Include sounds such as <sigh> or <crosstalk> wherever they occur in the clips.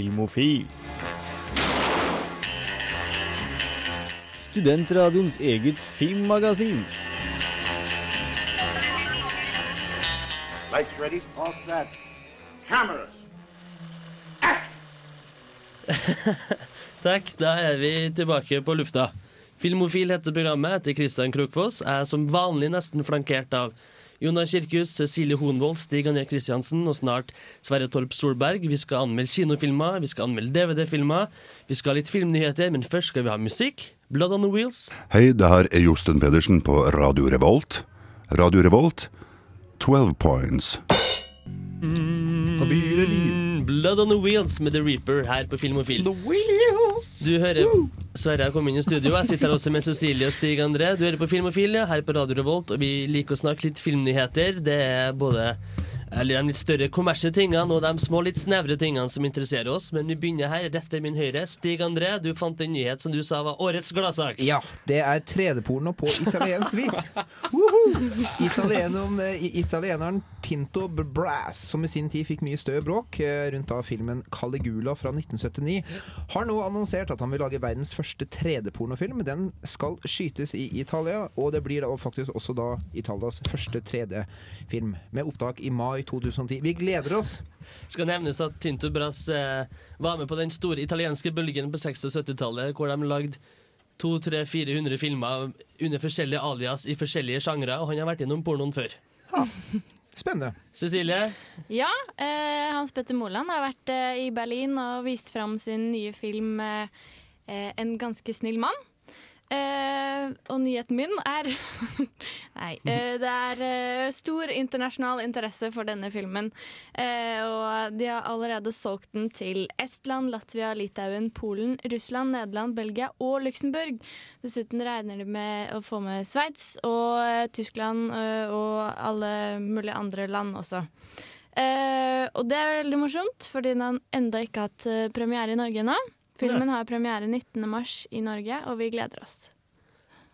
Filmofil. Studentradioens eget filmmagasin. Lights ready, all set. Cameras. <laughs> Takk, da er vi tilbake på lufta. Filmofil heter programmet etter Kristian Krokfoss. Er som vanlig nesten flankert av Jonas Kirkhus, Cecilie Honvold, Stig André Kristiansen og snart Sverre Torp Solberg. Vi skal anmelde kinofilmer, vi skal anmelde DVD-filmer, vi skal ha litt filmnyheter, men først skal vi ha musikk. Blood on the Wheels. Hei, det her er Josten Pedersen på Radio Revolt. Radio Revolt, 12 points. Mm, Blood on the Wheels med The Reaper her på Filmofil. Du hører Sverre har kommet inn i studio. Jeg sitter her også med Cecilie og Stig André. Du hører på Filmofil ja, her på Radio Revolt, og vi liker å snakke litt filmnyheter. Det er både eller de litt større kommersielle tingene og de små, litt snevre tingene som interesserer oss. Men vi begynner her, rett ved min høyre. Stig André, du fant en nyhet som du sa var årets gladsak. Ja, det er 3D-porno på italiensk vis. <laughs> Italienom- eh, Italieneren Tinto Brass, som i sin tid fikk mye støv og bråk eh, rundt av filmen Caligula fra 1979, har nå annonsert at han vil lage verdens første 3D-pornofilm. Den skal skytes i Italia, og det blir da faktisk også da Italias første 3D-film, med opptak i mai 2010. Vi gleder oss! Skal nevnes at Tinto Brass eh, var med på den store italienske bølgen på 60- og 70-tallet, hvor de lagde 200-400 filmer under forskjellige alias i forskjellige sjangre, og han har vært innom pornoen før. Spennende. Cecilie, Ja, eh, Hans Petter Moland har vært eh, i Berlin og vist fram sin nye film eh, eh, 'En ganske snill mann'. Eh, og nyheten min er <laughs> Nei. eh, det er eh, stor internasjonal interesse for denne filmen. Eh, og de har allerede solgt den til Estland, Latvia, Litauen, Polen, Russland, Nederland, Belgia og Luxembourg. Dessuten regner de med å få med Sveits og eh, Tyskland eh, og alle mulige andre land også. Og det er veldig morsomt, fordi den enda ikke har hatt premiere i Norge ennå. Filmen har premiere 19. mars i Norge, og vi gleder oss.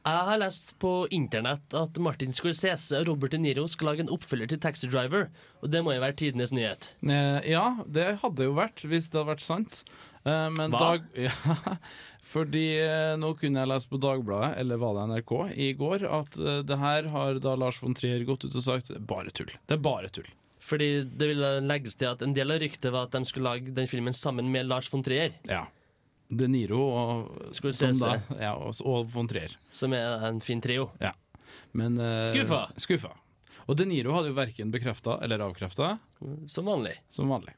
jeg har lest på internett at Martin Scorsese og Robert De Niro skal lage en oppfølger til Taxi Driver, og det må jo være tidenes nyhet. Eh, ja, det hadde jo vært hvis det hadde vært sant. Eh, men Hva? Dag, <laughs> ja, fordi eh, nå kunne jeg lese på Dagbladet, eller var det NRK, i går at det her har da Lars von Trier gått ut og sagt det er bare tull. Det er bare tull. Fordi det ville legges til at en del av ryktet var at de skulle lage den filmen sammen med Lars von Trier, Ja. De Niro og, som da, ja, og, og von Trier. som er en fin trio. Men, uh, Skuffa. Skuffa. Og De Niro hadde jo verken bekrefta eller avkrefta, Som vanlig. som vanlig.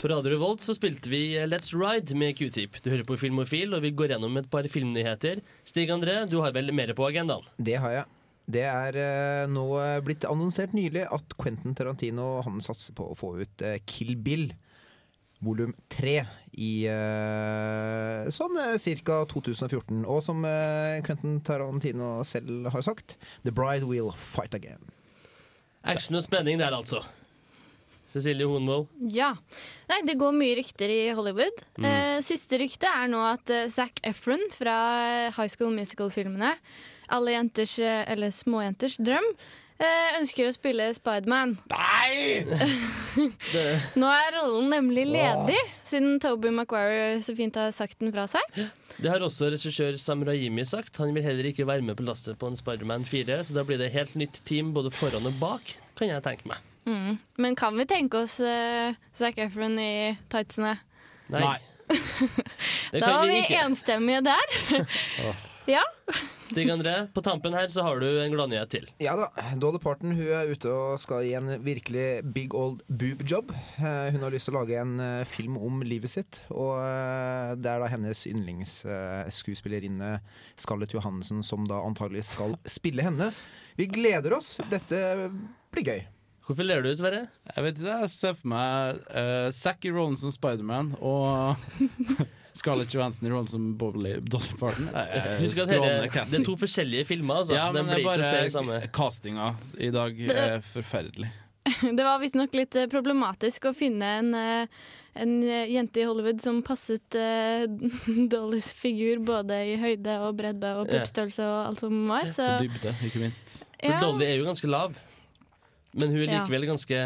På Radio Revolt så spilte vi Let's Ride med Q-Tip. Du hører på Filmofil, og vi går gjennom et par filmnyheter. Stig André, du har vel mer på agendaen? Det har jeg. Det er uh, nå blitt annonsert nylig at Quentin Tarantino han satser på å få ut uh, Kill Bill volum 3 i uh, sånn eh, ca. 2014. Og som uh, Quentin Tarantino selv har sagt, The Bride Will Fight Again. Action og spenning der, altså. Cecilie Honvold. Ja. Nei, det går mye rykter i Hollywood. Eh, siste rykte er nå at eh, Zac Efron fra High School Musical-filmene, alle jenters, eller småjenters drøm, ønsker å spille Spiderman. Nei! <laughs> Nå er rollen nemlig ledig, siden Toby Maguire så fint har sagt den fra seg. det har også regissør Sam Raimi sagt. Han vil heller ikke være med på lasset på en Spiderman 4, så da blir det helt nytt team både foran og bak, kan jeg tenke meg. Mm. Men kan vi tenke oss uh, Zac Efron i tightsene? Nei. Nei. <laughs> Da var vi vi ikke. enstemmige der. <laughs> ja. Stig André, på tampen her så har du en gladnyhet til. Ja da, Dolly Parton hun er ute og skal i en virkelig big old boob job. Eh, Hun har lyst til å lage en eh, film om livet sitt. Og eh, det er da hennes yndlingsskuespillerinne Scarlett Johannessen som da antagelig skal spille henne. Vi gleder oss. Dette blir gøy. Hvorfor ler du, Sverre? Jeg vet ikke, jeg ser for meg uh, Zack i rollen som Spiderman og <laughs> Scarlett Johansson i rollen som Bobby Dolly Parton. Eh, <laughs> Husk at strålende det er to forskjellige filmer. Altså. Ja, men det er bare samme. castinga i dag er forferdelig. <laughs> Det var visstnok litt eh, problematisk å finne en, eh, en eh, jente i Hollywood som passet uh, <laughs> Dollys figur både i høyde og bredde og puppstørrelse og alt som var. Så Og dybde, ikke minst. For ja, Dolly er jo ganske lav, men hun er likevel ganske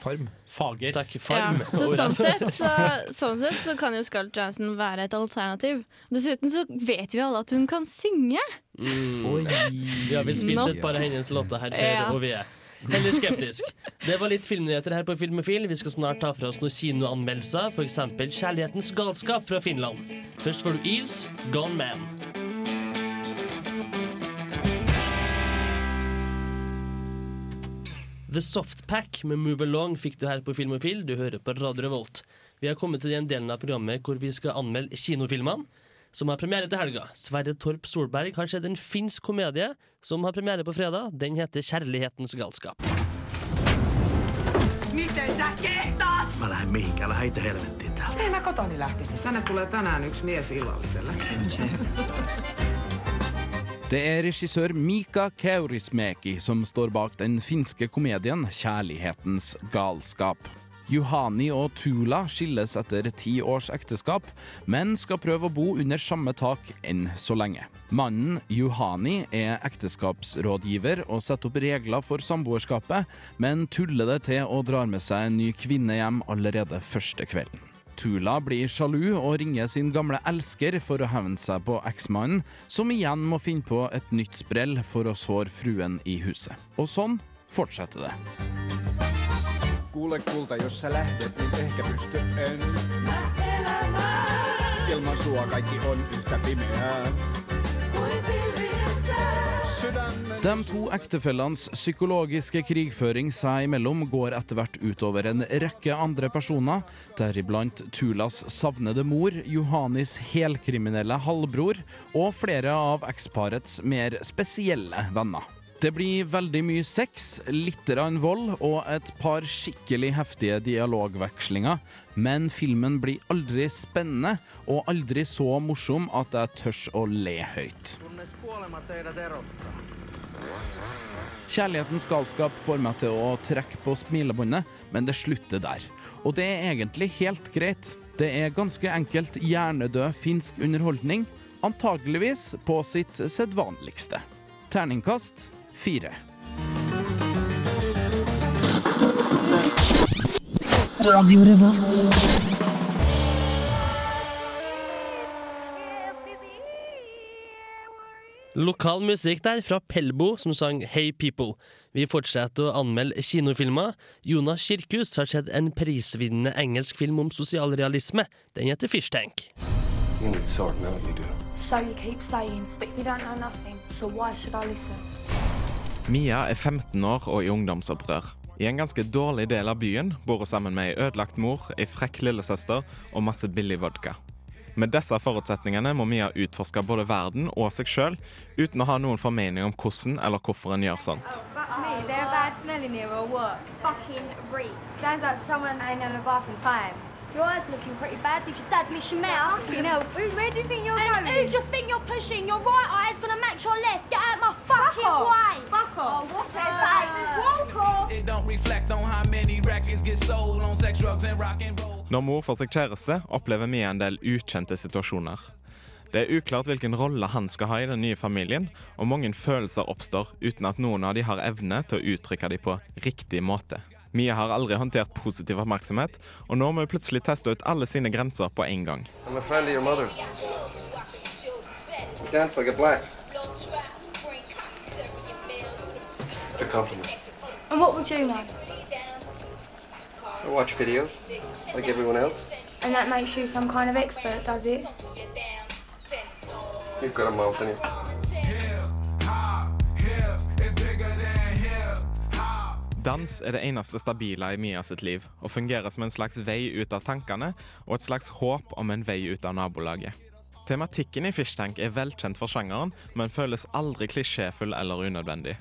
Farm. Fager. Takk. Ja. Så <laughs> sånn sett så, sånn sett så kan jo Scarlett Johansson være et alternativ. Dessuten så vet vi alle at hun kan synge. Oi. Vi har vel spilt et par av hennes låter her før, Ja. og vi er heller skeptisk. Det var litt filmnyheter her på Filmofil. Vi skal snart ta fra oss noen kinoanmeldelser, f.eks. 'Kjærlighetens galskap' fra Finland. Først får du Eels, 'Gone Man'. The Softpack med Move Along fikk du her på Filmofil. Du hører på Radio Revolt. Vi har kommet til den delen av programmet hvor vi skal anmelde kinofilmene som har premiere til helga. Sverre Torp Solberg har sett en finsk komedie som har premiere på fredag. Den heter 'Kjærlighetens galskap'. Mä lähden mihinkään, heitä helvettiin täältä. Ei mä kotoni lähtisin. Tänne tulee tänään yksi mies illalliselle. Det er regissør Mika Kaurismäki som står bak den finske komedien 'Kjærlighetens galskap'. Juhani og Tula skilles etter ti års ekteskap, men skal prøve å bo under samme tak enn så lenge. Mannen Juhani er ekteskapsrådgiver og setter opp regler for samboerskapet, men tuller det til og drar med seg en ny kvinne hjem allerede første kvelden. Tula blir sjalu og ringer sin gamle elsker for å hevne seg på eksmannen, som igjen må finne på et nytt sprell for å såre fruen i huset. Og sånn fortsetter det. Kuule kulta, jos sä lähdet, niin ehkä pysty en. Ilman sua kaikki on yhtä pimeää. Sydämen De to ektefellenes psykologiske krigføring seg imellom går etter hvert utover en rekke andre personer, deriblant Tulas savnede mor, Johanis helkriminelle halvbror og flere av eksparets mer spesielle venner. Det blir veldig mye sex, litt vold og et par skikkelig heftige dialogvekslinger, men filmen blir aldri spennende og aldri så morsom at jeg tørs å le høyt. Kjærlighetens galskap får meg til å trekke på smilebåndet, men det slutter der. Og det er egentlig helt greit. Det er ganske enkelt hjernedød finsk underholdning, antageligvis på sitt sedvanligste. Terningkast fire. Lokal musikk der fra Pelbo, som sang Hey People. Vi fortsetter å anmelde kinofilmer. Jonas Kirkhus har sett en prisvinnende engelsk film om sosialrealisme. Den heter Fish Tank. You need sorting out, you do. So you keep saying, but you don't know nothing, so why should I listen? Mia er 15 år og i ungdomsopprør. I en ganske dårlig del av byen bor hun sammen med ei ødelagt mor, ei frekk lillesøster og masse billig vodka. Med disse forutsetningene må Mia utforske både verden og seg sjøl, uten å ha noen formening om hvordan eller hvorfor en gjør sånt. Me, what? Your eyes are looking pretty bad. Did your dad miss your mouth? You know, where do you think you're And going? who do you think you're pushing? Your right eye's gonna match your left. Get out my fucking off. way. Fuck off. Oh, what's that? Walk off. It don't reflect on how many records get sold on sex, drugs, and rock and roll. Når mor får seg kjæreste, opplever vi en del ukjente situasjoner. Det er uklart hvilken rolle han skal ha i den nye familien, og mange følelser oppstår uten at noen av de har evne til å uttrykke de på riktig måte. Mia har aldri håndtert positiv oppmerksomhet, og nå må hun plutselig teste ut alle sine grenser på en gang. Dance like a black. It's a compliment. And what would you know? I watch videos, like everyone else. And that makes you some kind of expert, does it? You've got a mouth in you. Dans er det eneste stabile i Mia sitt liv, og fungerer som en slags vei ut av tankene og et slags håp om en vei ut av nabolaget. Tematikken i Fishtank er velkjent for sjangeren, men føles aldri klisjéfull eller unødvendig.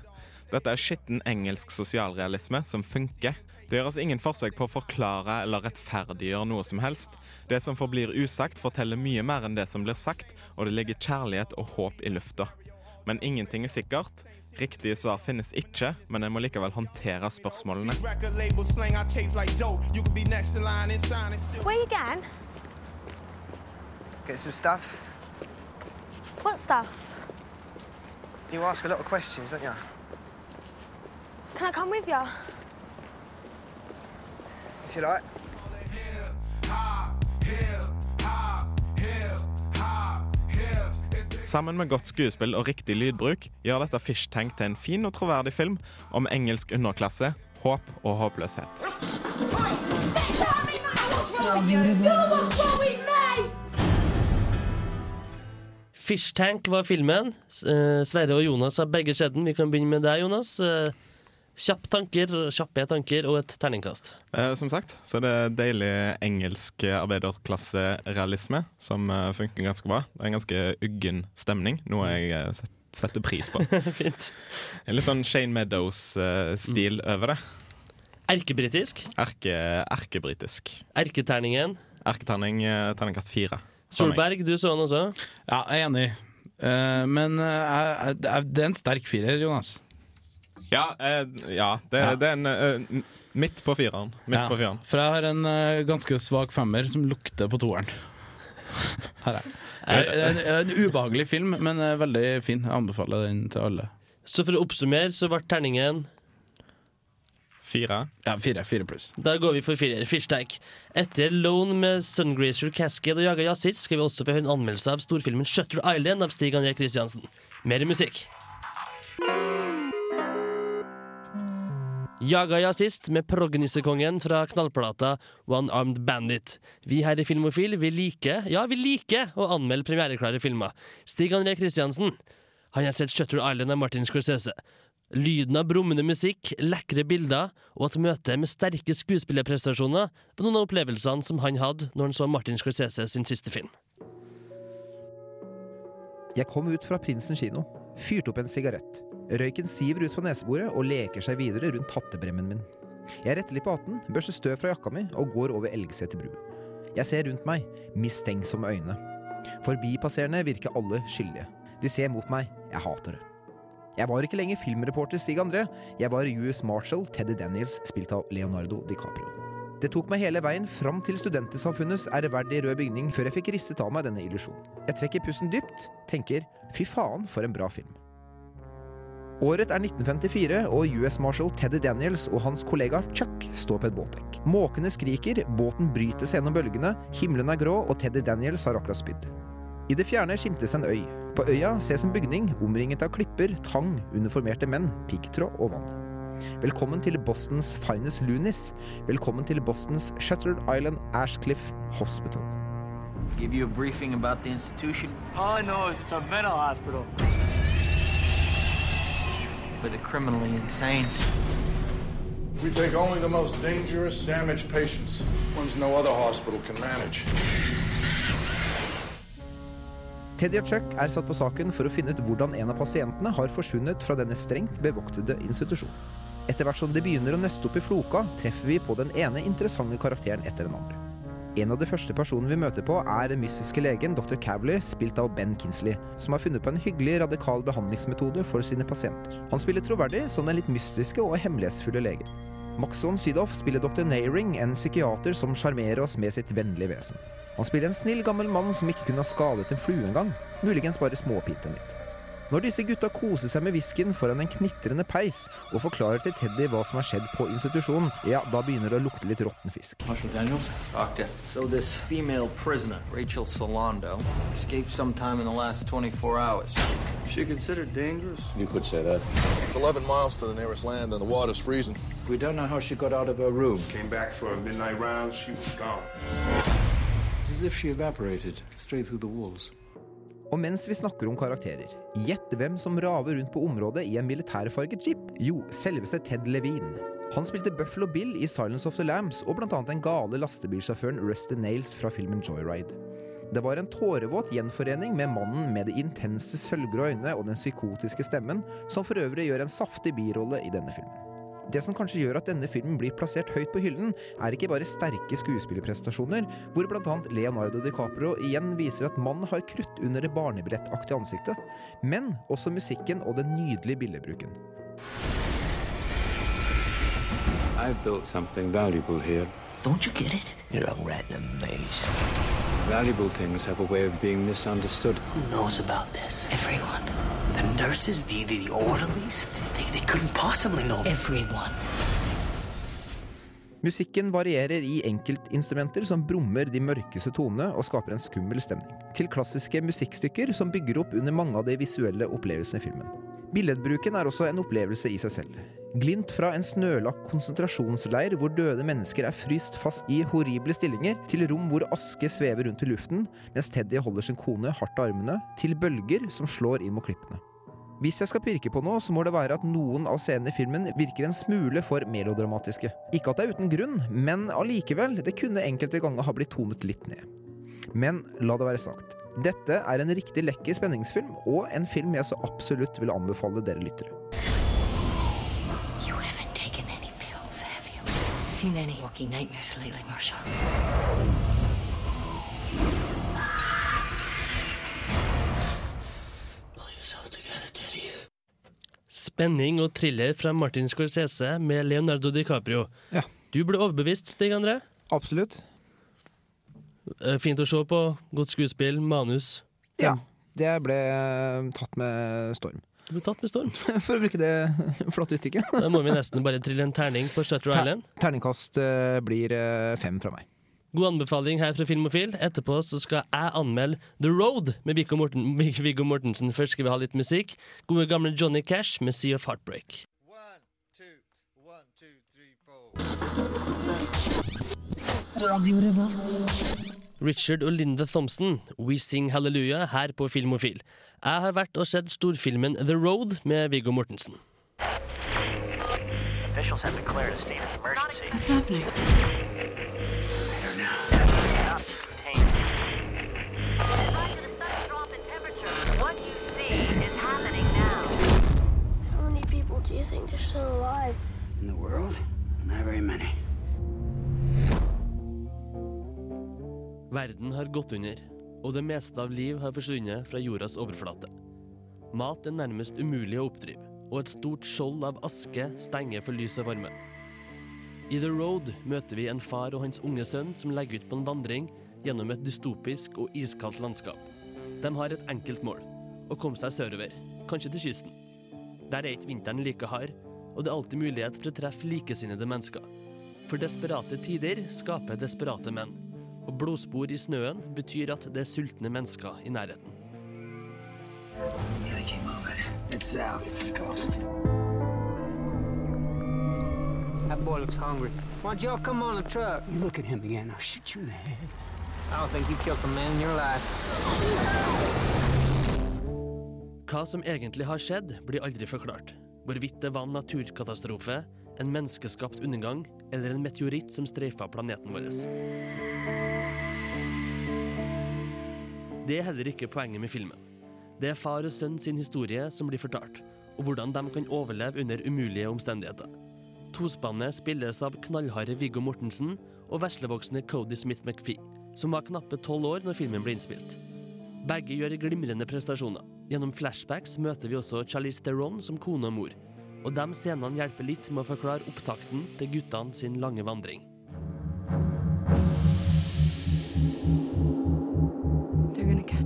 Dette er skitten engelsk sosialrealisme som funker. Det gjøres ingen forsøk på å forklare eller rettferdiggjøre noe som helst. Det som forblir usagt, forteller mye mer enn det som blir sagt, og det ligger kjærlighet og håp i lufta. Men ingenting er sikkert. Riktige svar finnes ikke, men en må likevel håndtere spørsmålene. Where you going? Get some stuff. What stuff? You ask a lot of questions, don't you? Can I come with you? if you like. Sammen med godt skuespill og riktig lydbruk gjør dette Fish Tank til en fin og troverdig film om engelsk underklasse, håp og håpløshet. Fish Tank var filmen. Eh, Sverre og Jonas har begge sett den. Vi kan begynne med deg, Jonas. Eh, Kjapp tanker, kjappe tanker og et terningkast. Eh, som sagt så er det deilig engelsk arbeiderklasserealisme som eh, funker ganske bra. Det er en ganske uggen stemning, noe jeg eh, set, setter pris på. <laughs> Fint. En litt sånn Shane Meadows-stil over det. Erkebritisk. Erke, erkebritisk. Erketerningen. Erketerning, eh, terningkast fire. Solberg, du så den også. Ja, jeg er enig. Uh, men eh, jeg- det er en sterk firer, Jonas. Ja, eh, ja, det, Ja. det er en eh, midt på fireren. Midt Ja, på fireren. For jeg har en eh, ganske svak femmer som lukter på toeren. <laughs> Her er. Det er en, en ubehagelig film, men eh, veldig fin. Jeg anbefaler den til alle. Så for å oppsummere så ble terningen Fire. Ja, fire, fire pluss. Da går vi for firer. Fish Etter Lone med Sungrazer Cascade og Jaga Yaziz skal vi også få en anmeldelse av storfilmen Shutter Island av Stig André Kristiansen. Mer musikk. Jaga sist med prognissekongen fra knallplata One Armed Bandit. Vi her i Filmofil vi liker, ja, vi liker å anmelde premiereklare filmer. Stig André Kristiansen han har sett Shutter Island av Martin Scorsese. Lyden av brummende musikk, lekre bilder og et møte med sterke skuespillerprestasjoner var noen av opplevelsene som han hadde når han så Martin Scorsese sin siste film. Jeg kom ut fra Prinsen kino, fyrte opp en sigarett. Røyken siver ut fra neseboret og leker seg videre rundt hattebremmen min. Jeg retter litt på hatten, børster støv fra jakka mi og går over Elgseter bru. Jeg ser rundt meg, mistenksomme øyne. Forbipasserende virker alle skyldige. De ser mot meg, jeg hater det. Jeg var ikke lenger filmreporter Stig André, jeg var US Marshal Teddy Daniels, spilt av Leonardo DiCaprio. Det tok meg hele veien fram til Studentersamfunnets ærverdige røde bygning før jeg fikk ristet av meg denne illusjonen. Jeg trekker pusten dypt, tenker fy faen for en bra film. Året er 1954, og US Marshal Teddy Daniels og hans kollega Chuck står på et båtdekk. Måkene skriker, båten bryter seg gjennom bølgene, himmelen er grå, og Teddy Daniels har akkurat spydd. I det fjerne skimtes en øy. På øya ses en bygning omringet av klipper, tang, uniformerte menn, piggtråd og vann. Velkommen til Bostons finest loonies. Velkommen til Bostons Shuttered Island Ashcliff Hospital. Give you a briefing about the institution? All I know is it's a mental hospital. For the criminally insane. We take only the most dangerous, damaged patients, ones no other hospital can manage. Teddy og Chuck er satt på saken for å finne ut hvordan en av pasientene har forsvunnet fra denne strengt bevoktede institusjonen. Etter hvert som det begynner å nøste opp i floka, treffer vi på den ene interessante karakteren etter den andre. En av de første personene vi møter på, er den mystiske legen dr. Cavley, spilt av Ben Kinsley, som har funnet på en hyggelig, radikal behandlingsmetode for sine pasienter. Han spiller troverdig som den litt mystiske og hemmelighetsfulle legen. Max von Sydow spiller dr. Nayring, en psykiater som sjarmerer oss med sitt vennlige vesen. Han spiller en snill gammel mann som ikke kunne ha skadet en flue engang, muligens bare småpinte litt. Når disse gutta koser seg med whiskyen foran en knitrende peis og forklarer til Teddy hva som har skjedd på institusjonen, ja, da begynner det å lukte litt råtten fisk. Marshal Daniels? Doctor. So this female prisoner, Rachel Solando, escaped sometime in the last 24 hours. She considered dangerous? You could say that. It's 11 miles to the nearest land and the water's freezing. We don't know how she got out of her room. Came back for a midnight round, she was gone. It's as if she evaporated straight through the walls. Og mens vi snakker om karakterer, gjett hvem som raver rundt på området i en militærfarget jeep? Jo, selveste Ted Levine. Han spilte Buffalo Bill i Silence of the Lambs, og annet den gale lastebilsjåføren Rusty Nails fra filmen Joyride. Det var en tårevåt gjenforening med mannen med det intense sølvgrå øynet og den psykotiske stemmen, som for øvrig gjør en saftig birolle i denne filmen. Det som kanskje gjør at denne filmen blir plassert høyt på hyllen, er ikke bare sterke skuespillerprestasjoner, hvor bl.a. Leonardo DiCaprio igjen viser at mannen har krutt under det barnebrettaktige ansiktet, men også musikken og den nydelige billedbruken. I've built something valuable here. Don't you get it? You're a rat in a maze. Valuable things have a way of being misunderstood. Who knows about this? Everyone. The nurses, the, the, the orderlies, they, they couldn't possibly know. Everyone. Musikken varierer i enkeltinstrumenter som brummer de mørkeste tonene og skaper en skummel stemning, til klassiske musikkstykker som bygger opp under mange av de visuelle opplevelsene i filmen. Billedbruken er også en opplevelse i seg selv. Glimt fra en snølagt konsentrasjonsleir hvor døde mennesker er fryst fast i horrible stillinger, til rom hvor aske svever rundt i luften mens Teddy holder sin kone hardt av armene, til bølger som slår inn mot klippene. Hvis jeg skal pirke på noe, så må det være at noen av scenene i filmen virker en smule for melodramatiske. Ikke at det er uten grunn, men allikevel, det kunne enkelte ganger ha blitt tonet litt ned. Men la det være sagt. Dette er en riktig lekker spenningsfilm, og en film jeg så absolutt vil anbefale dere lyttere. You haven't taken any pills, have you? Seen any walking nightmares lately, Marshall? Spenning og thriller fra Martin Scorsese med Leonardo DiCaprio. Ja. Du ble overbevist, Stig André. Absolutt. Eh, Fint å se på. Godt skuespill, manus. Ja. Det ble tatt med storm. Du ble tatt med storm. For å bruke det <laughs> flotte uttrykket. Da må vi nesten bare trille en terning på Shutter Ter Island. terningkast eh, blir eh, fem fra meg. God anbefaling her fra Filmofil. Etterpå så skal jeg anmelde The Road med Viggo Morten <laughs> Viggo Mortensen. Først skal vi ha litt musikk. Gode gamle Johnny Cash med Sea of Heartbreak. Radio Revolt. Richard og Linda Thompson, We Sing Hallelujah, her på Filmofil. Jeg har vært og sett storfilmen The Road med Viggo Mortensen. Officials have declared a state of emergency. What's happening? What you see is happening now. How many people do you think are still alive? In the world? Not very many. Verden har gått under, og det meste av liv har forsvunnet fra jordas overflate. Mat er nærmest umulig å oppdrive, og et stort skjold av aske stenger for lys og varme. I The Road møter vi en far og hans unge sønn som legger ut på en vandring gjennom et dystopisk og iskaldt landskap. De har et enkelt mål å komme seg sørover, kanskje til kysten. Der er ikke vinteren like hard, og det er alltid mulighet for å treffe likesinnede mennesker. For desperate tider skaper desperate menn, og blodspor i snøen betyr at det er sultne mennesker i nærheten. That boy looks hungry. Why don't y'all come on the truck? You look at him again, I'll shoot you in the head. I don't think you killed a man in your life. Hva som egentlig har skjedd, blir aldri forklart. Hvorvidt det var en naturkatastrofe, en menneskeskapt undergang eller en meteoritt som streifa planeten vår. Det er heller ikke poenget med filmen. Det er far og sønn sin historie som blir fortalt, og hvordan de kan overleve under umulige omstendigheter. Tospannet spilles av knallharde Viggo Mortensen og veslevoksne Cody Smith McPhee, som var knappe tolv år når filmen ble innspilt. Begge gjør glimrende prestasjoner. Gjennom flashbacks møter vi også Charlize Theron som kone og mor. Og de scenene hjelper litt med å forklare opptakten til guttene sin lange vandring.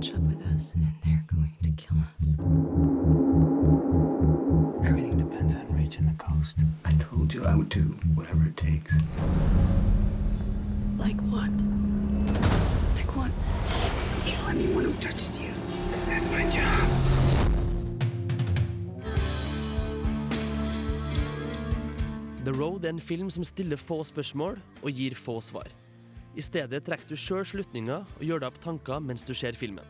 Catch up with us and they're going to kill us. Everything depends on reaching the coast. I told you I would do whatever it takes. Like what? Like what? Kill anyone who touches you, because that's my job. The Road er en film som stiller få spørsmål og gir få svar. I stedet trekker du sjøl slutninger og gjør deg opp tanker mens du ser filmen.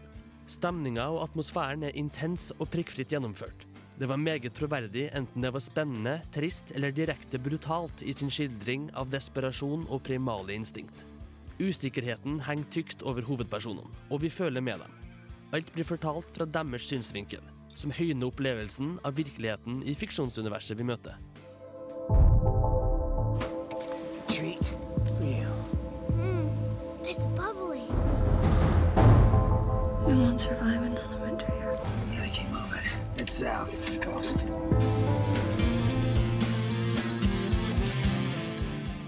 Stemninga og atmosfæren er intens og prikkfritt gjennomført. Det var meget troverdig enten det var spennende, trist eller direkte brutalt i sin skildring av desperasjon og primale instinkt. Usikkerheten henger tykt over hovedpersonene, og vi føler med dem. Alt blir fortalt fra deres synsvinkel, som høyner opplevelsen av virkeligheten i fiksjonsuniverset vi møter.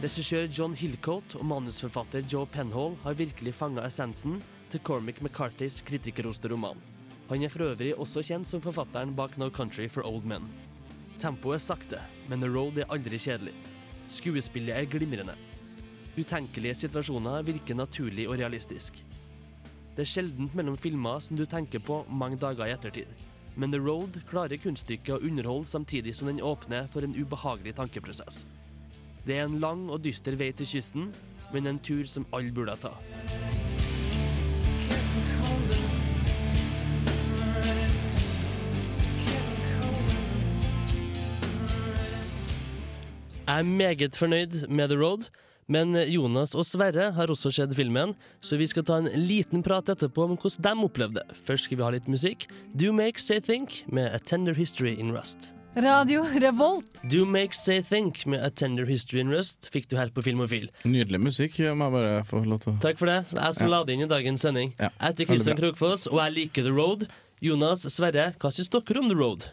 Regissør John Hillcoat og manusforfatter Joe Penhall har virkelig fanga essensen til Cormac McCarthys kritikerroste roman. Han er for øvrig også kjent som forfatteren bak No Country for Old Men. Tempoet er sakte, men The Road er aldri kjedelig. Skuespillet er glimrende. utenkelige situasjoner virker naturlig og realistisk. Det er sjeldent mellom filmer som du tenker på mange dager i ettertid. Men The Road klarer kunststykket å underholde samtidig som den åpner for en ubehagelig tankeprosess. Det er en lang og dyster vei til kysten, men en tur som alle burde ta. Jeg er meget fornøyd med The Road, men Jonas og Sverre har også sett filmen, så vi skal ta en liten prat etterpå om hvordan de opplevde det. Først skal vi ha litt musikk. Do Make Say Think med A Tender History in Rust. Radio Revolt. Do Make Say Think med A Tender History in Rust fikk du her på Filmofil. Nydelig musikk, må jeg bare få lov til å Takk for det. Jeg som Ja. la det inn i dagens sending. Ja, Jeg heter Kristian. Krokfoss, og jeg liker The Road. Jonas, Sverre, hva syns dere om The Road?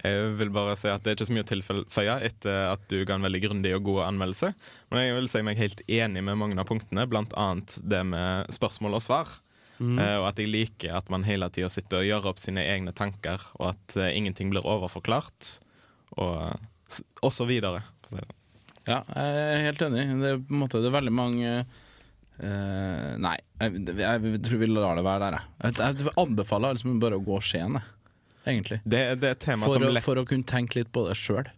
Jeg vil bare si at Det er ikke så mye å tilføye etter at du ga en veldig grundig og god anmeldelse. Men jeg vil si meg helt enig med mange av punktene, bl.a. det med spørsmål og svar. Mm. Eh, og at jeg liker at man hele tida sitter og gjør opp sine egne tanker, og at eh, ingenting blir overforklart. Og, og så videre. Ja, jeg er helt enig. Det er på en måte det er veldig mange uh, Nei, jeg, jeg tror vi lar det være der. Jeg, jeg, jeg anbefaler liksom bare å gå den, jeg, egentlig. Det, det er tema For som å, lett for å kunne tenke litt på det sjøl.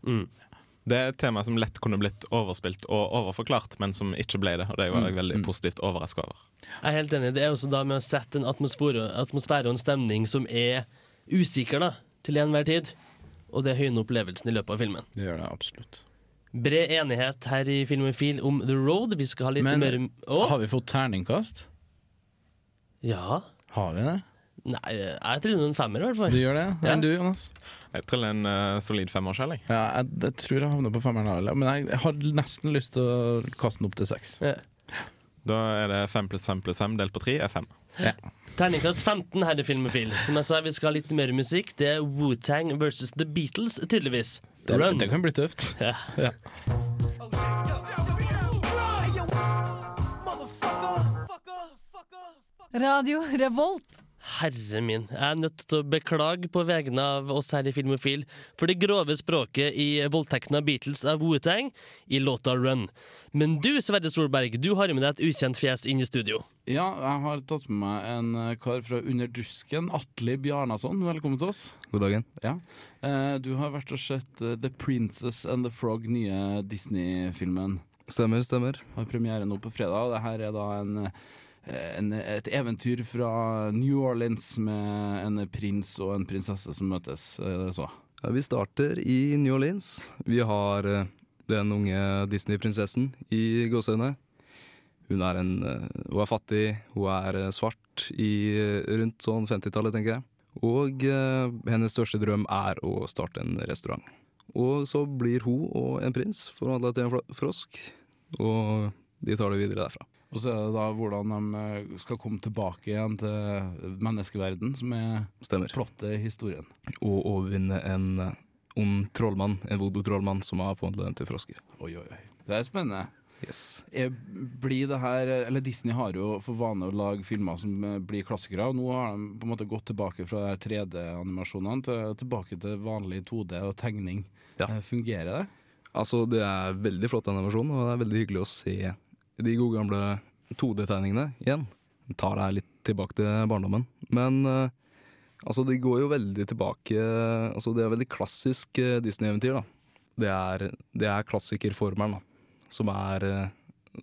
Det er et tema som lett kunne blitt overspilt og overforklart, men som ikke ble det. Og det var jeg veldig positivt overraska over. Jeg er helt enig. Det er også da med å sette en atmosfære, atmosfære og en stemning som er usikker da, til enhver tid. Og det høyner opplevelsen i løpet av filmen. Det gjør det absolutt. Bred enighet her i Filmofil om The Road. Vi skal ha litt Men mer Å? har vi fått terningkast? Ja. Har vi det? Nei, jeg triller en femmer, i hvert fall. Du gjør det? Ja. Enn du, Jonas? Jeg triller en uh, solid femmer selv, jeg. Ja, jeg, jeg tror jeg havner på femmeren, her, men jeg, jeg har nesten lyst til å kaste den opp til seks. Da er det fem pluss fem pluss fem delt på tre er fem. Terningkast 15 her i Filmofil. Som jeg sa, vi skal ha litt mer musikk. Det er Wu-Tang versus The Beatles, tydeligvis. Det, Run. det kan bli tøft. Ja. Ja. Radio Revolt. Herre min, jeg er nødt til å beklage på vegne av oss her i Filmofil for det grove språket i voldtekten av Beatles av Wu-Tang i låta Run. Men du, Sverre Solberg, du har med deg et ukjent fjes inn i studio. Ja, jeg har tatt med meg en eh, kar fra Under dusken, Atle Bjarnason. Velkommen til oss. God dagen. Ja. Eh, Du har vært og sett eh, The Princess and the Frog, nye Disney-filmen. Stemmer, stemmer. Har premiere nå på fredag. og Det her er da en, en, et eventyr fra New Orleans med en prins og en prinsesse som møtes. Er så? Ja, vi starter i New Orleans. Vi har eh, den unge Disney-prinsessen i gåseøynene. Hun er, eh, hun er fattig, hun er eh, svart i eh, rundt sånn 50-tallet, tenker jeg. Og eh, hennes største drøm er å starte en restaurant. Og så blir hun og en prins forvandla til en frosk, og de tar det videre derfra. Og så er det da hvordan de eh, skal komme tilbake igjen til menneskeverden, som er Stemmer. plottet i historien. Og overvinne en eh, ond trollmann, en voodoo-trollmann, som har forvandlet dem til frosker. Oi, oi, oi. Det er spennende. Yes. Blir det her Eller Disney har jo for vane å lage filmer som eh, blir klassikere, og nå har de på en måte gått tilbake fra 3D-animasjonene til, tilbake til vanlig 2D og tegning. Ja. Fungerer det? Altså, det er veldig flott animasjon, og det er veldig hyggelig å se de gode gamle 2D-tegningene igjen. Tar deg litt tilbake til barndommen. Men eh, altså, de går jo veldig tilbake Altså, det er veldig klassisk eh, Disney-eventyr, da. Det er, det er klassikerformelen, da. Som er eh,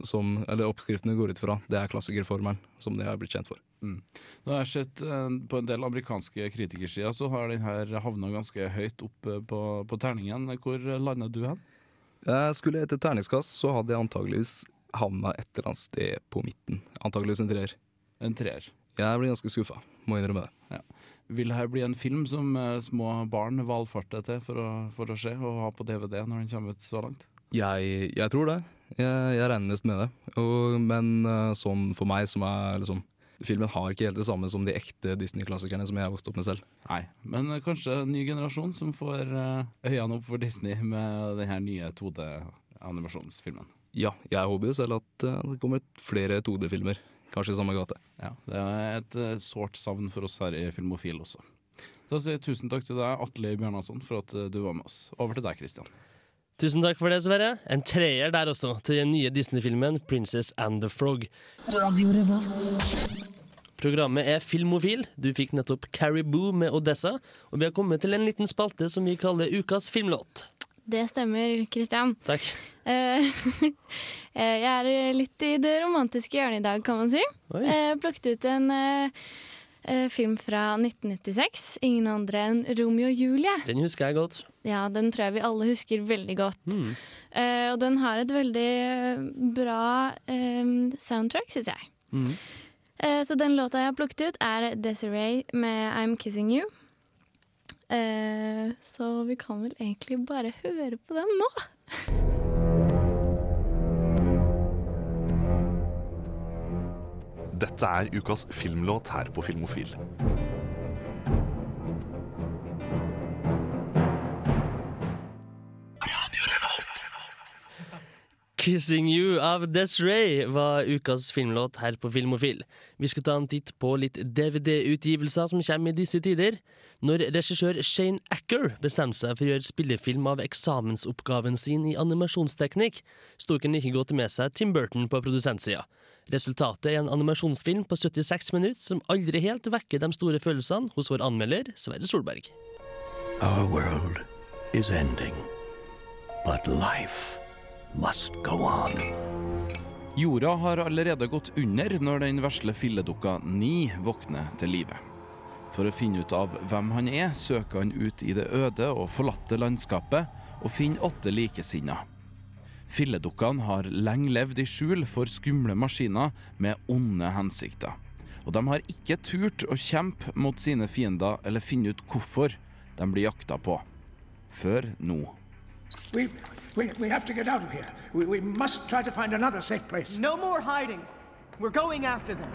som, Eller oppskriftene går ut fra. Det er klassikerformelen som de har blitt kjent for. Mm. Nå har jeg sett eh, På en del amerikanske kritikersider så har den her havna ganske høyt opp eh, på, på terningen. Hvor landa du hen? Jeg Skulle jeg etter terningskast, så hadde jeg antageligvis havna et eller annet sted på midten. Antakeligvis en treer. En treer. Jeg blir ganske skuffa, må innrømme det. Ja. Vil det her bli en film som eh, små barn valfarter til for å, for å se, og ha på DVD når den kommer ut så langt? Jeg, jeg tror det. Jeg, jeg regner nesten med det. Og, men eh, sånn for meg som er liksom Filmen har ikke helt det samme som de ekte Disney-klassikerne som jeg har vokst opp med selv. Nei, men eh, kanskje en ny generasjon som får øynene opp for Disney med denne nye 2D-animasjonsfilmen. Ja, jeg håper jo selv at eh, det kommer flere 2D-filmer, kanskje i samme gate. Ja, det er et eh, sårt savn for oss her i Filmofil også. Da sier jeg tusen takk til deg, Atle Bjørnason, for at eh, du var med oss. Over til deg, Kristian. Tusen takk for det, Sverre. En treer der også, til den nye Disney-filmen 'Princess and the Frog'. Radio Revolt. Programmet er Filmofil. Du fikk nettopp Caribou med Odessa. Og vi har kommet til en liten spalte som vi kaller Ukas filmlåt. Det stemmer, Kristian. Takk. Eh, <laughs> eh, jeg er litt i det romantiske hjørnet i dag, kan man si. Oi. Jeg plukket ut en eh, eh, film fra 1996. Ingen andre enn Romeo og Julie. Den husker jeg godt. Ja, Den tror jeg vi alle husker veldig godt. Mm. Eh, og den har et veldig eh, bra eh, soundtrack, syns jeg. Mm. Eh, så den låta jeg har plukket ut, er Desiree med I'm Kissing You. Eh, så vi kan vel egentlig bare høre på den nå. Dette er ukas filmlåt her på Filmofil. Kissing You av Desiree var ukas filmlåt her på Filmofil. Vi skal ta en titt på litt DVD-utgivelser som kommer i disse tider. Når regissør Shane Acker bestemte seg for å gjøre spillefilm av eksamensoppgaven sin i animasjonsteknikk, sto ikke han like godt med seg Tim Burton på produsentsida. Resultatet er en animasjonsfilm på 76 minutter som aldri helt vekker de store følelsene hos vår anmelder Sverre Solberg. Our world is ending, but life must go on. Jorda har allerede gått under når den vesle filledukka Ni våkner til live. For å finne ut av hvem han er, søker han ut i det øde og forlatte landskapet og finner åtte likesinnede. Filledukkene har lenge levd i skjul for skumle maskiner med onde hensikter. Og de har ikke turt å kjempe mot sine fiender eller finne ut hvorfor de blir jakta på. Før nå. We, we, have to get out of here. We, we must try to find another safe place. No more hiding. We're going after them.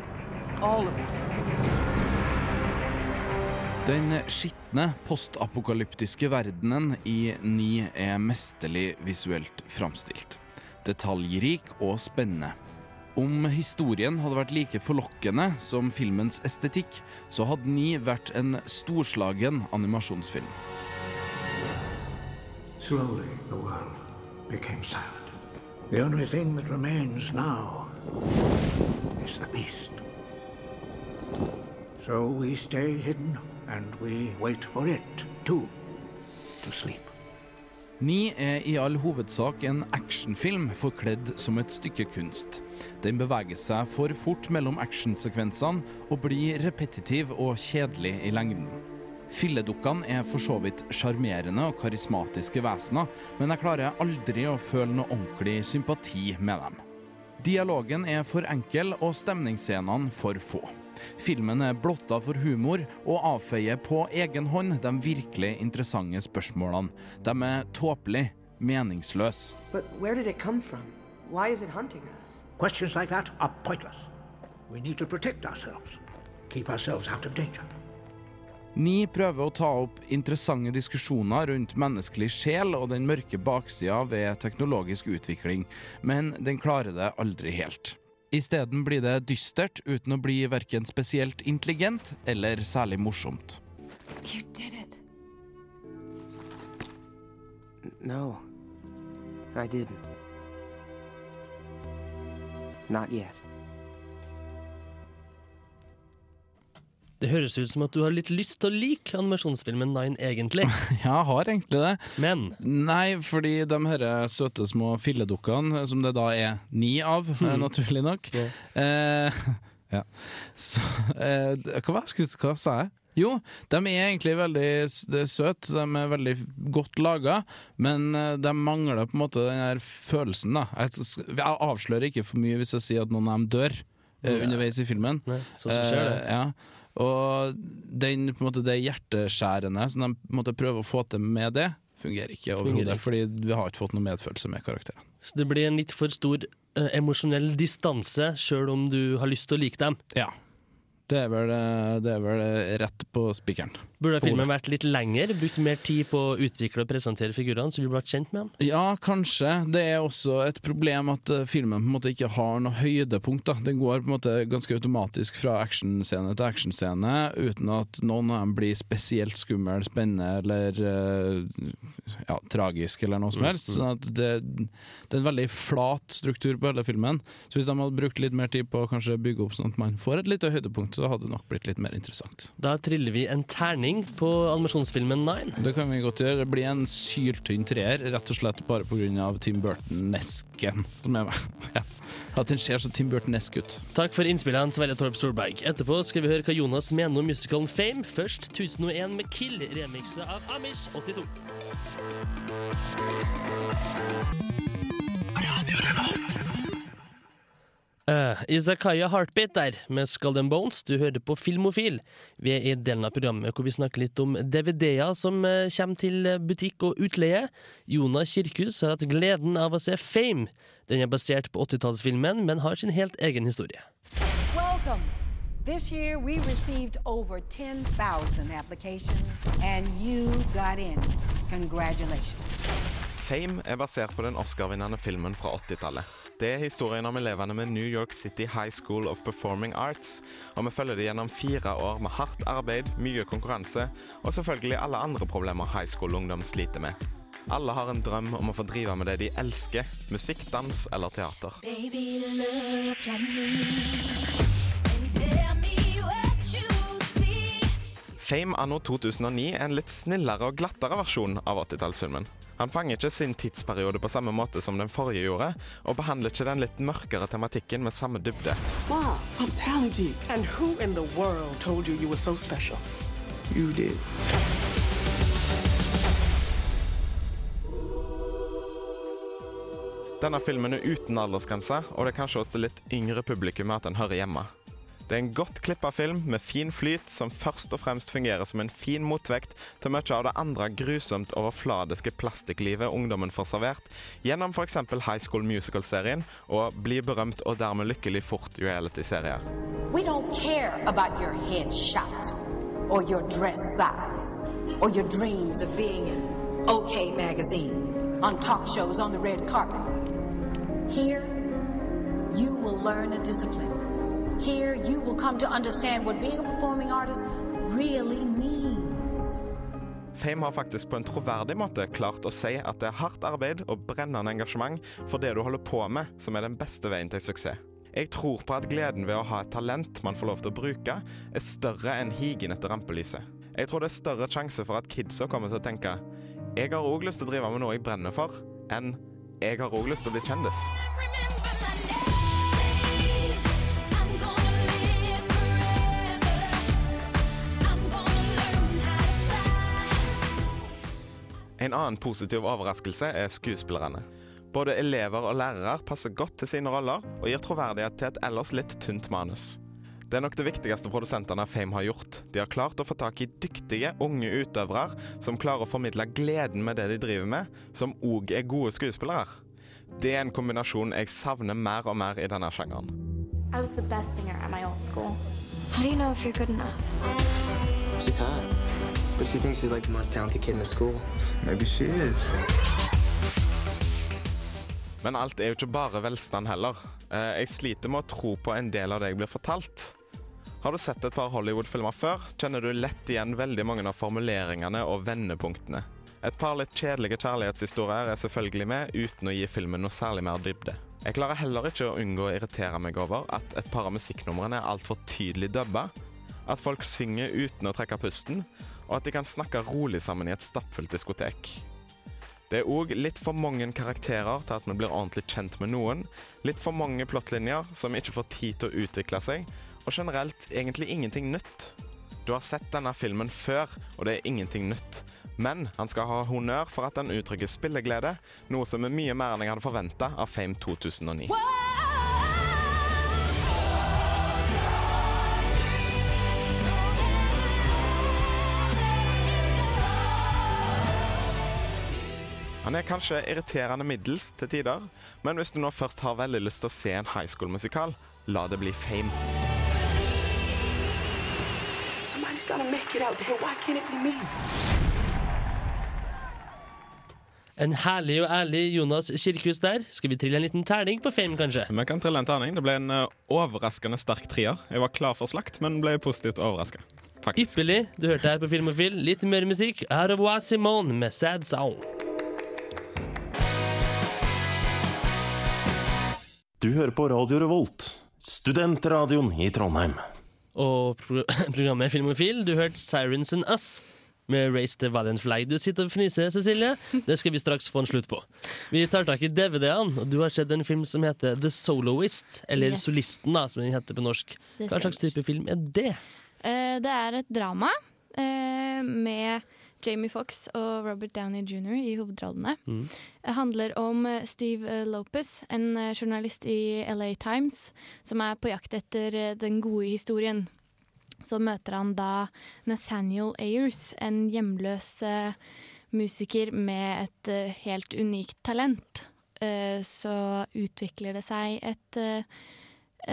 All of us. Den skitne, postapokalyptiske verdenen i Ni er mesterlig visuelt framstilt. Detaljrik og spennende. Om historien hadde vært like forlokkende som filmens estetikk, så hadde Ni vært en storslagen animasjonsfilm. Slowly, the world became silent. The only thing that remains now is the beast. So we stay hidden and we wait for it, too, to sleep. Ni er i all hovedsak en actionfilm forkledd som et stykke kunst. Den beveger seg for fort mellom actionsekvensene og blir repetitiv og kjedelig i lengden. Filledukkene er for så vidt sjarmerende og karismatiske vesener, men jeg klarer aldri å føle noe ordentlig sympati med dem. Dialogen er for enkel og stemningsscenene for få. Filmen er blotta for humor og avfeier på egen hånd de virkelig interessante spørsmålene. De er tåpelig, meningsløse. But where did it come from? Why is it hunting us? Questions like that are pointless. We need to protect ourselves, keep ourselves out of danger. Ni prøver å ta opp interessante diskusjoner rundt menneskelig sjel og den mørke baksida ved teknologisk utvikling, men den klarer det aldri helt. Isteden blir det dystert uten å bli verken spesielt intelligent eller særlig morsomt. You did it. No, I didn't. Not yet. Det høres ut som at du har litt lyst til å like animasjonsfilmen Nine, egentlig. <laughs> Ja, jeg har egentlig det. Men? Nei, fordi de her søte små filledukkene, som det da er ni av, mm. naturlig nok eh, <laughs> Ja. Så eh, hva, hva sa jeg? Jo, de er egentlig veldig søte, de er veldig godt laga, men eh, de mangler på en måte den der følelsen, da. Jeg, avslører ikke for mye hvis jeg sier at noen av dem dør eh, underveis i filmen. Nei, sånn som skjer det. Eh, ja. Og den, måte, det hjerteskjærende som de måtte prøve måte, prøver å få til med det, fungerer ikke overhodet. Fordi vi har ikke fått noe medfølelse med karakterene. Så det blir en litt for stor eh, emosjonell distanse, sjøl om du har lyst til å like dem. Ja. Det er vel, eh, det er vel eh, rett på spikeren. Burde filmen vært litt lengre? Brukt mer tid på å utvikle og presentere figurene, så vi ble kjent med dem? Ja, kanskje. Det er også et problem at eh, filmen på en måte ikke har noe høydepunkt. da. Den går på en måte ganske automatisk fra actionscene til actionscene, uten at noen av dem blir spesielt skummel, spennende eller eh, ja, tragisk eller noe som Mm, helst. mm. Sånn at det, det er en veldig flat struktur på hele filmen. Så hvis de hadde brukt litt mer tid på å kanskje bygge opp sånn at man får et lite høydepunkt, så hadde det nok blitt litt mer interessant. Da triller vi en terning på animasjonsfilmen Nine. Det kan vi godt gjøre. Det blir en syltynn treer, rett og slett bare pga. Tim Burton-nesken som er med. <laughs> Ja. At den ser så Tim Burton-nesk ut. Takk for innspillene, Sverre Torp Solberg. Etterpå skal vi høre hva Jonas mener om musicalen Fame. Først 1001 med Kill, remikset av Amish 82. Uh, Izakaya Heartbeat der, med Skull and Bones. Du hører på Filmofil. Vi er i delen av programmet hvor vi snakker litt om DVD-er som uh, kommer til butikk og utleie. Jona Kirkhus har hatt gleden av å se Fame. Den er basert på 80-tallsfilmen, men har sin helt egen historie. Welcome. This year we received over 10,000 applications, and you got in. Congratulations. Fame er basert på den Oscar-vinnende filmen fra 80-tallet. Det er historien om elevene med New York City High School of Performing Arts, og vi følger dem gjennom fire år med hardt arbeid, mye konkurranse og selvfølgelig alle andre problemer high school-ungdom sliter med. Alle har en drøm om å få drive med det de elsker, musikk, dans eller teater. Baby, look at me and tell me. Fame anno 2009 er en litt snillere og glattere versjon av 80-tallsfilmen. Han fanger ikke sin tidsperiode på samme måte som den forrige gjorde, og behandler ikke den litt mørkere tematikken med samme dybde. Wow, I'm talented. And who in the world told you you were so special? You did. Denne filmen er uten aldersgrense, og det er kanskje også litt yngre publikum at den hører hjemme. Det er en godt klippa film med fin flyt, som først og fremst fungerer som en fin motvekt til mye av det andre grusomt overfladiske plastikklivet ungdommen får servert, gjennom f.eks. High School Musical-serien og Bli berømt og dermed lykkelig fort reality-serier. We don't care about your headshot, or your dress size, or your dreams of being in OK Magazine, on talk shows on the red carpet. Here, you will learn a discipline. Here, you will come to understand what being a performing artist really means. Fame har faktisk på en troverdig måte klart å si at det er hardt arbeid og brennende engasjement for det du holder på med, som er den beste veien til suksess. Jeg tror på at gleden ved å ha et talent man får lov til å bruke, er større enn higen etter rampelyset. Jeg tror det er større sjanse for at kidsa kommer til å tenke jeg har òg lyst til å drive med noe jeg brenner for, enn jeg har òg lyst til å bli kjendis. En annen positiv overraskelse er skuespillerne. Både elever og lærere passer godt til sine roller og gir troverdighet til et ellers litt tynt manus. Det er nok det viktigste produsentene av Fame har gjort. De har klart å få tak i dyktige, unge utøvere som klarer å formidle gleden med det de driver med, som òg er gode skuespillere. Det er en kombinasjon jeg savner mer og mer i denne sjangeren. I was the best singer at my old school. How do you know if you're good enough? She's hot. But she thinks she's like the most talented kid in the school. Maybe she is. Men alt er jo ikke bare velstand heller. Eh, Jeg sliter med å tro på en del av det jeg blir fortalt. Har du sett et par Hollywood-filmer før, kjenner du lett igjen veldig mange av formuleringene og vendepunktene. Et par litt kjedelige kjærlighetshistorier er selvfølgelig med, uten å gi filmen noe særlig mer dybde. Jeg klarer heller ikke å unngå å irritere meg over at et par av musikknumrene er altfor tydelig dubba, at folk synger uten å trekke pusten, og at de kan snakke rolig sammen i et stappfullt diskotek. Det er òg litt for mange karakterer til at vi blir ordentlig kjent med noen. Litt for mange plottlinjer som ikke får tid til å utvikle seg. Og generelt egentlig ingenting nytt. Du har sett denne filmen før, og det er ingenting nytt. Men han skal ha honnør for at den uttrykker spilleglede, noe som er mye mer enn jeg hadde forventa av Fame 2009. Han er kanskje irriterende middels til tider, men hvis du nå først har veldig lyst til å se en high school-musikal, la det bli Fame. Somebody's just gotta make it out there. Why can't it be me? En herlig og ærlig Jonas Kirkhus der. Skal vi trille en liten terning på Fame, kanskje? Vi kan trille en terning. Det ble en eh, overraskende sterk trier. Jeg var klar for slakt, men ble positivt overraska. Ypperlig. Du hørte her på Filmofil litt mer musikk. Au revoir, Simone med Sad Sound. Du hører på Radio Revolt, studentradioen i Trondheim. Og pro <laughs> programmet Filmofil, du hørte Sirens and Us med Race the Valiant Flag. Du sitter og fniser, Cecilie. Det skal vi straks få en slutt på. Vi tar tak i DVD-ene, og du har sett en film som heter The Soloist. Eller Yes. Solisten, da, som den heter på norsk. Hva slags type film er det? Uh, det er et drama uh, med Jamie Fox og Robert Downey jr. i hovedrollene. Mm. Det handler om eh, Steve eh, Lopez, en eh, journalist i LA Times, som er på jakt etter den gode historien. Så møter han da Nathaniel Ayers, en hjemløs musiker med et helt unikt talent. Så utvikler det seg et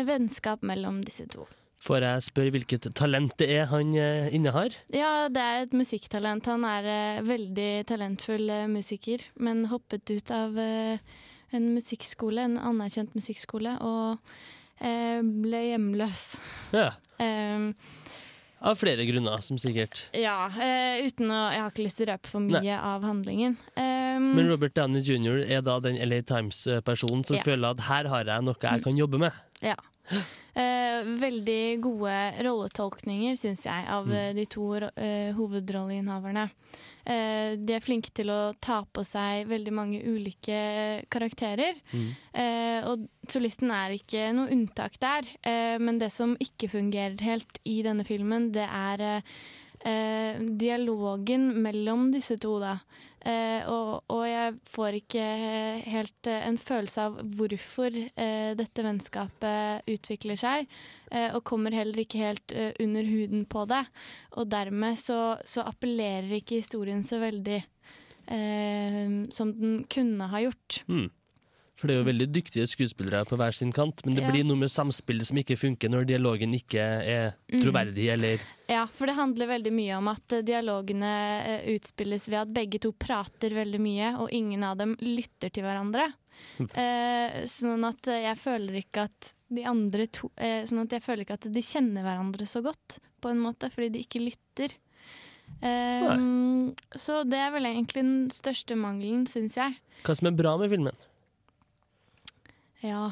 vennskap mellom disse to. Får jeg spørre hvilket talent det er han eh, innehar? Ja, det er et musikktalent. Han er eh, veldig talentfull eh, musiker, men hoppet ut av en musikkskole, en anerkjent musikkskole, og ble hjemløs. Ja. Ehm, Av flere grunner, som sikkert. ja, uten å Jeg har ikke lyst til å røpe for mye Nei. av handlingen. Ehm, Men Robert Downey jr. er da den LA Times-personen som Ja. føler at her har jeg noe jeg kan jobbe med. Ja. <gasps> Eh, veldig gode rolletolkninger, syns jeg, av Mm. eh, de to eh, hovedrolleinnehaverne. Eh, de er flinke til å ta på seg veldig mange ulike karakterer. Eh, og solisten er ikke noe unntak der. Eh, men det som ikke fungerer helt i denne filmen, det er dialogen mellom disse to, da. Eh, og, og jeg får ikke helt eh, en følelse av hvorfor eh, dette vennskapet utvikler seg, og kommer heller ikke helt under huden på det. Og dermed så, så appellerer ikke historien så veldig som den kunne ha gjort. Mm. For det er jo veldig dyktige skuespillere på hver sin kant, men det Ja. blir noe med samspillet som ikke funker når dialogen ikke er Mm. troverdig, eller Ja, for det handler veldig mye om at eh, dialogene eh, utspilles ved at begge to prater veldig mye, og ingen av dem lytter til hverandre. Eh, sånn at eh, jeg føler ikke at de andre to eh, Sånn at jeg føler ikke at de kjenner hverandre så godt, på en måte, fordi de ikke lytter. Eh, så det er vel egentlig den største mangelen, syns jeg. hva som er bra med filmen. Ja,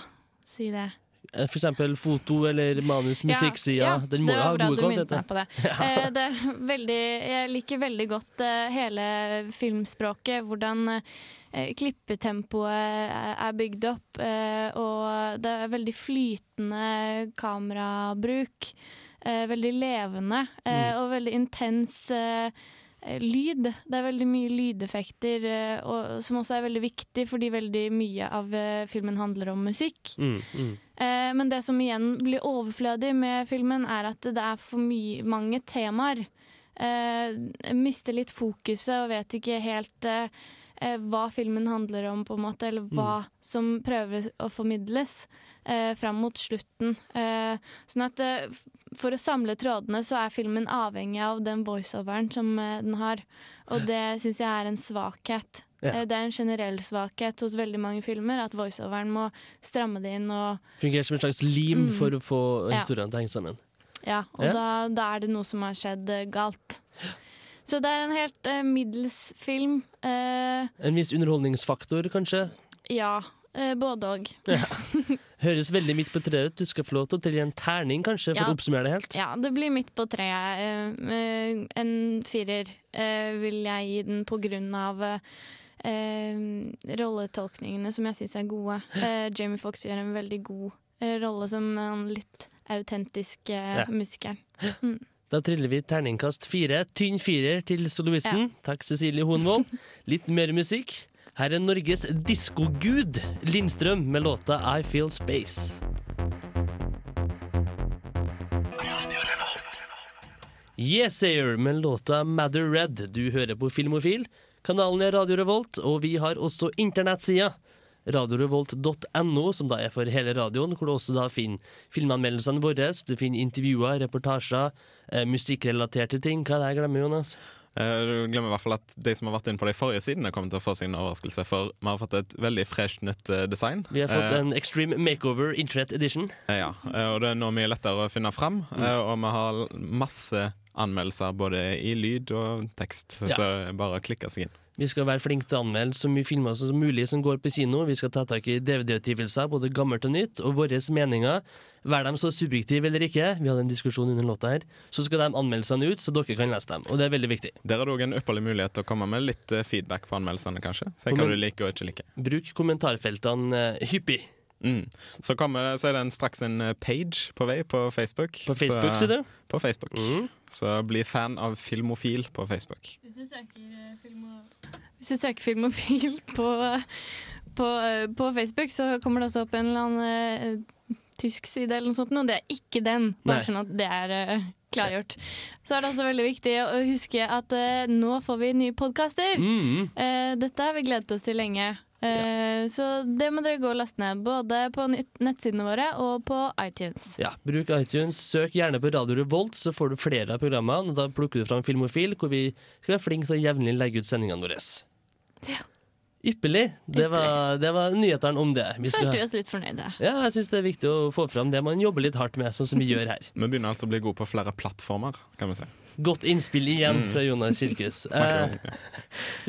si det. Eh, For eksempel foto eller manus, musikksida. Ja, Den må jo ha gode kvaliteter. det. <laughs> Eh, det er veldig, jeg liker veldig godt eh, hele filmspråket, hvordan klippetempoet er- bygd opp, eh, og det er veldig flytende kamerabruk. eh, veldig levende eh, og veldig intens lyd. Det er veldig mye lydeffekter, eh, og, som også er veldig viktig, fordi veldig mye av eh, filmen handler om musikk. Mm, mm. Eh, men det som igjen blir overflødig med filmen, er at det er for mange temaer. Eh, mister litt fokuset og vet ikke helt eh, eh, hva filmen handler om, på en måte, eller hva som prøver å formidles eh, fram mot slutten. Eh, sånn at eh, for å samle trådene, så er filmen avhengig av den voiceoveren som eh, den har. Og det syns jeg er en svakhet. Ja. Eh, Det er en generell svakhet hos veldig mange filmer, at voiceoveren må stramme det inn og Fungerer som en slags lim Mm. for å få Ja. historien til å henge sammen. Ja, og Ja. Da, da er det noe som har skjedd eh, galt. Så det er en helt eh, middels film. Eh, En viss underholdningsfaktor, kanskje. ja, eh, både og. Ja. <laughs> Høres veldig midt på treet ut. Du skal få lov til å trille en terning, kanskje, for Ja. å oppsummere det helt. Ja, det blir midt på treet. Eh, eh, en firer eh, vil jeg gi den på grunn av eh, rolletolkningene som jeg syns er gode. Eh, Jamie Foxx gjør en veldig god rolle som den litt autentiske Ja. musikeren. Mm. Da triller vi terningkast fire. Tynn firer til soloisten. Takk, Cecilie Honvold. Litt mer musikk. Her er Norges diskogud Lindstrøm med låta I Feel Space. Yesayer med låta Matter Red. Du hører på Filmofil. Kanalen er Radio Revolt, og vi har også internettsida radiorevolt.no, som da er for hele radioen, hvor du også da finner filmanmeldelsene våre. Du finner intervjuer, reportasjer, eh, musikkrelaterte ting. Hva er det jeg glemmer, Jonas? Eh, Du glemmer i hvert fall at de som har vært inne på de forrige sidene, kommer til å få sin overraskelse, for vi har fått et veldig fresh, nytt eh, design. Vi har fått Eh, en Extreme Makeover Internett Edition. Ja, og det er nå mye lettere å finne fram, Mm. og vi har masse anmeldelser både i lyd og tekst, Ja. så det er bare å klikke seg inn. Vi skal være flinke til å anmelde så mye filmer som mulig som går på kino. Vi skal ta tak i DVD-utgivelser, både gammelt og nytt, og våre meninger. Vær de så subjektive eller ikke, vi hadde en diskusjon under låta her, så skal de anmeldelsene ut, så dere kan lese dem. Og det er veldig viktig. Der er det òg en ypperlig mulighet til å komme med litt eh, feedback på anmeldelsene, kanskje. Se hva du liker og ikke liker. Bruk kommentarfeltene eh, hyppig. Mm. Så, kommer, så er det en, straks en eh, page på vei på Facebook. På Facebook, så, sier du? På Facebook. Så bli fan av Filmofil på Facebook. Hvis du søker film og Hvis du søker Filmofil <laughs> på, på, på Facebook, så kommer det også opp en eller annen uh, tysk side eller noe sånt, og det er ikke den. Bare Nei. sånn at det er uh, klargjort. Så er det også veldig viktig å huske at uh, nå får vi nye podkaster. Mm. Eh, dette har vi gledet oss til lenge. Eh, Så det må dere gå og laste ned, både på nettsidene våre og på iTunes. Ja, Bruk iTunes. Søk gjerne på Radio Revolt, så får du flere av programmene. Og da plukker du fram Filmofil, hvor vi skal være flinke til å jevnlig legge ut sendingene våre. Ja. Ypperlig. Det var, det var nyhetene om det. Vi skal- Følte vi oss litt fornøyde. Ja, jeg syns det er viktig å få fram det man jobber litt hardt med, sånn som vi gjør her. <laughs> Vi begynner altså å bli gode på flere plattformer, kan vi si. Godt innspill igjen Mm. fra Jonas Kirkes. <laughs> Eh,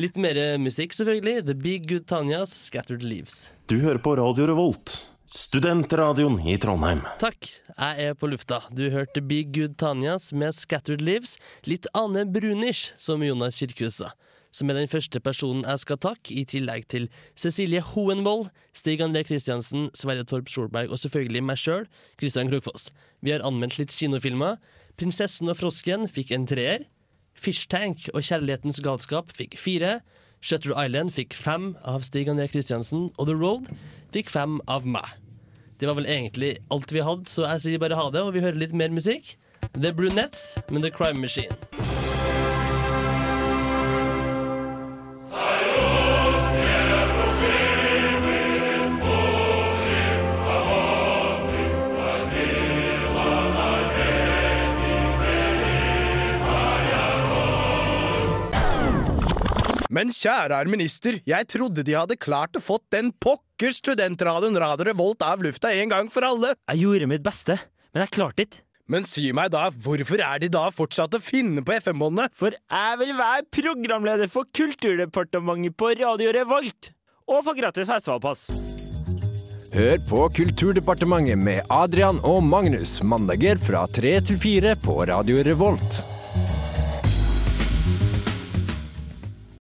litt mer musikk, selvfølgelig. The Big Good Tanyas, Scattered Leaves. Du hører på Radio Revolt, studentradioen i Trondheim. Takk, jeg er på lufta. Du hørte Big Good Tanyas med Scattered Leaves. Litt Ane Brunish, som Jonas Kirkhus sa. Som er den første personen jeg skal takke, i tillegg til Cecilie Hoenvold, Stig André Kristiansen, Sverre Torp Solberg og selvfølgelig meg sjøl, Kristian Krokfoss. Vi har anmeldt litt kinofilmer. 'Prinsessen og frosken' fikk en treer. 'Fishtank' og 'Kjærlighetens galskap' fikk fire. 'Shutter Island' fikk fem av Stig André Kristiansen, og 'The Road' fikk fem av meg. Det var vel egentlig alt vi hadde, så jeg sier bare ha det, og vi hører litt mer musikk. The Brunettes med The Crime Machine. Men kjære herr minister, jeg trodde de hadde klart å fått den pokker studentradioen Radio Revolt av lufta en gang for alle. Jeg gjorde mitt beste, men jeg klarte ikke. Men si meg da, hvorfor er de da fortsatt å finne på FM-båndene? For jeg vil være programleder for Kulturdepartementet på Radio Revolt, og få gratis festivalpass. Hør på Kulturdepartementet med Adrian og Magnus mandager fra tre til fire på Radio Revolt.